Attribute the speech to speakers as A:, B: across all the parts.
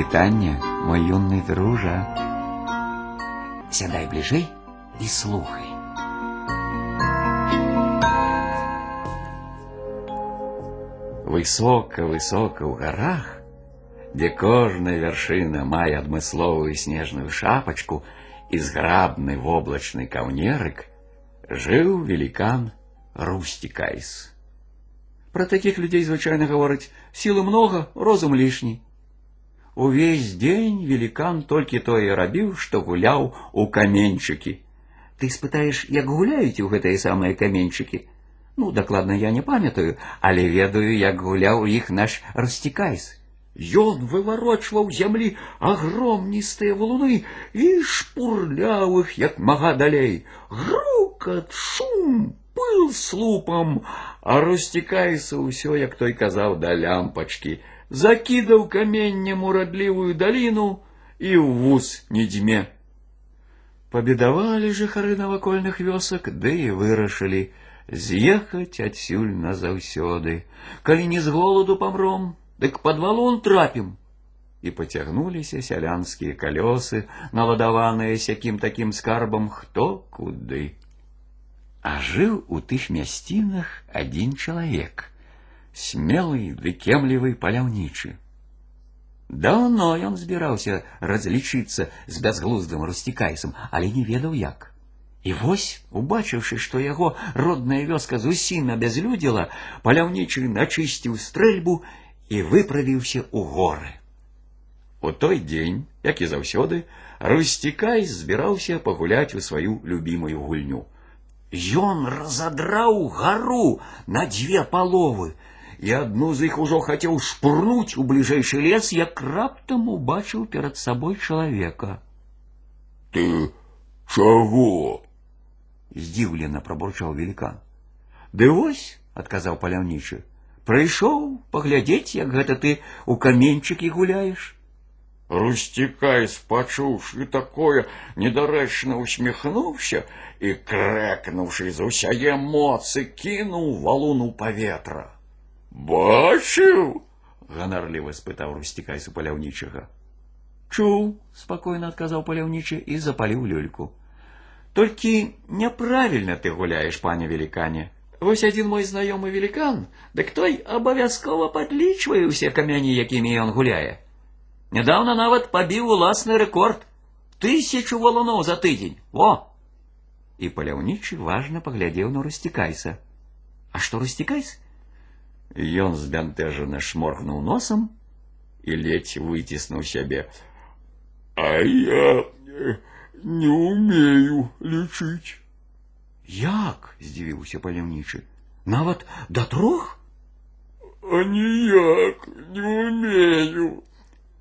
A: вітання, мой юный дружа. Сядай бліжэй і слухай. Высока-высока ў гарах, дзе кожная вяршына мае адмысловую снежную шапачку і зграбны воблачны каўнерык, жыў великан Рустикайс. Про таких людей звычайно гавораць силы много, розум лишний. Увесь день великан только то и рабіў, что гуляў у каменчыкі. Ты спытаеш, як гуляюць у гэтыя самыя каменчыкі? Ну, дакладна я не памятаю, але ведаю, як гуляў іх наш Рустикайс. Ён выварочваў зямлі агромністыя валуны і шпурляў іх як мага далей. Грукат, шум, пыл слупам, а расцікаецца ўсё, як той казаў да лямпачкі, закідаў каменнем урадлівую даліну і ў вуз не дзьме. Пабедавалі жыхары навакольных вёсак, ды і вырашылі з'ехаць адсюль назаўсёды. Калі не з голаду памром, дык под валун трапім. І поцягнуліся сялянскія калёсы, наладаваныя сякім такім скарбам хто куды. А жыў у тых мясцінах адзін чалавек, смелы ды кемлівы паляўнічы. Даўно ён збіраўся разлічыцца з бязглуздым русцікайсам, але не ведаў як. І вось, убачыўшы, што яго родная вёска зусім абязлюдзіла, паляўнічы начысціў стрэльбу і выправіўся ў горы. У той дзень, як і заўсёды, Русцікай збіраўся пагуляць у сваю любімую гульню. Ён разадраў гару на дзве паловы, і адну з іх ужо хацеў шпурнуць у бліжэйшы лес, як раптам убачыў перад сабой чалавека.
B: Ты чаго?
A: здзіўлена прабурчаў велікан. Ды вось, адказаў паляўнічы, Прыйшоў паглядзець, як гэта ты у каменчыкі гуляеш.
B: Русцікай, спачуўшы такое, недарэчна усміхнуўся і, крэкнуўшы з усяе моцы, кінуў валун у паветра. Бачыў? ганарліва спытаў Русцікайс у паляўнічага.
A: Чуў, спакойна адказаў паляўнічы і запаліў люльку. Толькі няправільна ты гуляеш, пане велікане. Вось один мой знаёмы великан, дык той абавязкова падлічвае ўсе камяні, якімі ён гуляе. Нядаўна нават пабіў уласны рэкорд тысячу валуноў за тыдзень. Во! І паляўнічы важна паглядзеў на расцікайса. А што расцікайс? Ён збянтэжана шморгнуў носам і ледзь выціснуў сябе.
B: А я не умею лічыць.
A: Як? здзівіўся паляўнічы. Нават да трох?
B: А ніяк не умею,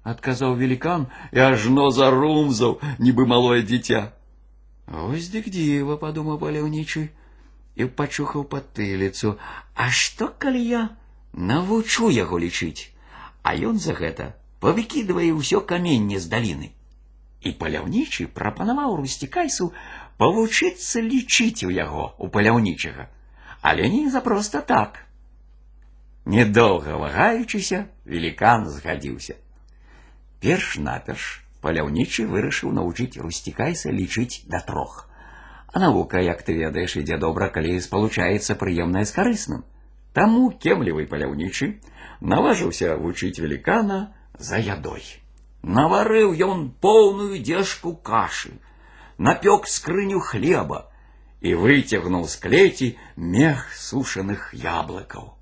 A: адказаў велікан і ажно зарумзаў, нібы малое дзіця. Ось дык дзіва, падумаў паляўнічы і пачухаў патыліцу. А што калі я навучу яго лічыць, а ён за гэта павыкідвае ўсё каменне з даліны. І паляўнічы прапанаваў русцікайсу павучыцца лічыць у яго у паляўнічага, але не за проста так. Недоўга вагаючыся, велікан згадзіўся. Перш-наперш паляўнічы вырашыў навучыць русцікайса лічыць да трох. А навука, як ты ведаеш, ідзе добра, калі спалучаецца прыемнае з карысным. Таму кемлівы паляўнічы наважыўся вучыць велікана за ядой. Наварыў ён поўную дзежку кашы, напек скрыню хлеба и выцягнуў з клеці мех сушаных яблыкаў.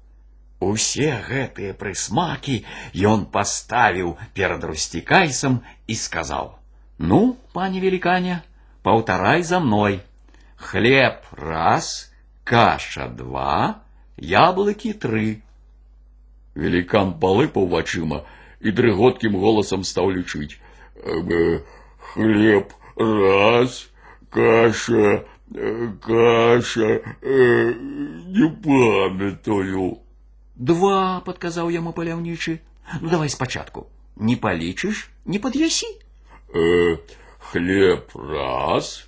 A: Усе гэтыя прысмакі ён паставіў перад русцікайсам і сказаў: « Ну, пане великане, паўтарай за мной. Хлеб раз, каша два, яблыкі тры.
B: Великан палыпаў вачыма і дрыготкім голасам стаў лічыць: хлеб раз, каша, каша, э, не памятаю.
A: Два, подказал ему паляўнічы. Ну давай спачатку. Не палічыш, не пад'ясі.
B: Э, хлеб раз.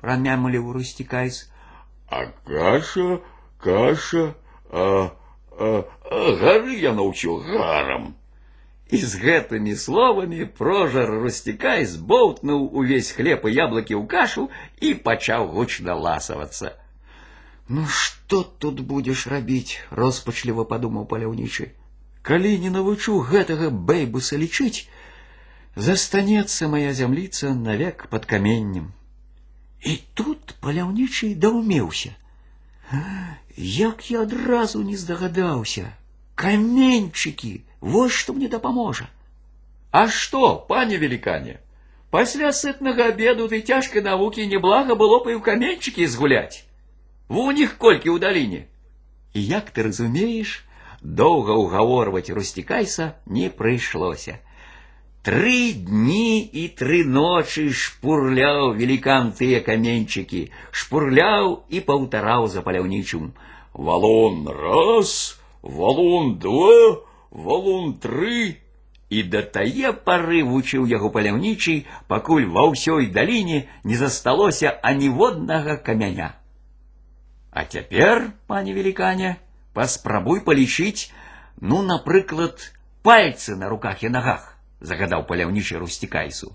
A: Прамямліў Рустикайс.
B: А каша, каша, а, а, а гары я научу гарам.
A: І з гэтымі словамі прожар Рустікай збоўтнуў увесь хлеб і яблокі ў кашу і пачаў гучна ласавацца. Ну што тут будзеш рабіць, роспачліва падумаў паляўнічы. Калі не навучу гэтага бэйбуса лічыць, застанецца моя зямліца навек под каменнем. І тут паляўнічы даўмеўся. Як я адразу не здагадаўся, каменьчыкі вот что мне дапаможа.
B: А что, пане великане, после сытного обеду ты тяжкой науки неблаго было бы и в каменчике сгулять. В у них кольки у долине.
A: И як ты разумеешь, долго уговорывать Рустикайса не пришлося. Три дни и три ночи шпурлял великан тыя каменчики, шпурлял и паўтараў за паляўнічым.
B: Валон раз, валон два, валун тры
A: і да тае пары вучыў яго паляўнічы, пакуль ва ўсёй даліне не засталося аніводнага камяня. А цяпер, пане велікане, паспрабуй палічыць, ну, напрыклад, пальцы на руках і нагах, загадаў паляўнічы русцікайсу.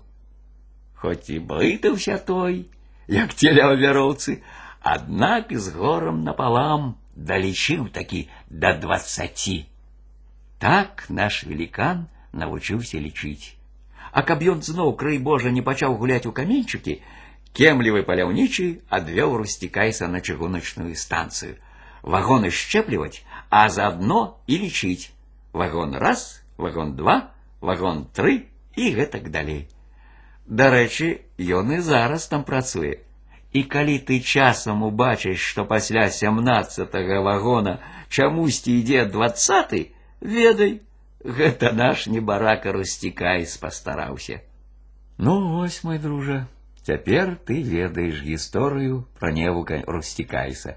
A: Хоць і блытаўся той, як целя ў вяроўцы, аднак з горам напалам далічыў такі да двадцаці. Так наш великан навучыўся лічыць. А каб ён зноў крый Божа не пачаў гуляць у каменьчыкі, кемлівы паляўнічы адвёў Русцікайса на чыгуначную станцыю. Вагоны шчэпліваць, а заадно і лічыць. Вагон раз, вагон два, вагон тры і гэтак далей. Дарэчы, ён і зараз там працуе. І калі ты часам убачыш, што пасля сямнаццатага вагона чамусьці ідзе двадцаты, ведай, гэта наш небарака расцікайс пастараўся. Ну вось, мой дружа, цяпер ты ведаеш гісторыю пра невука Русцікайса.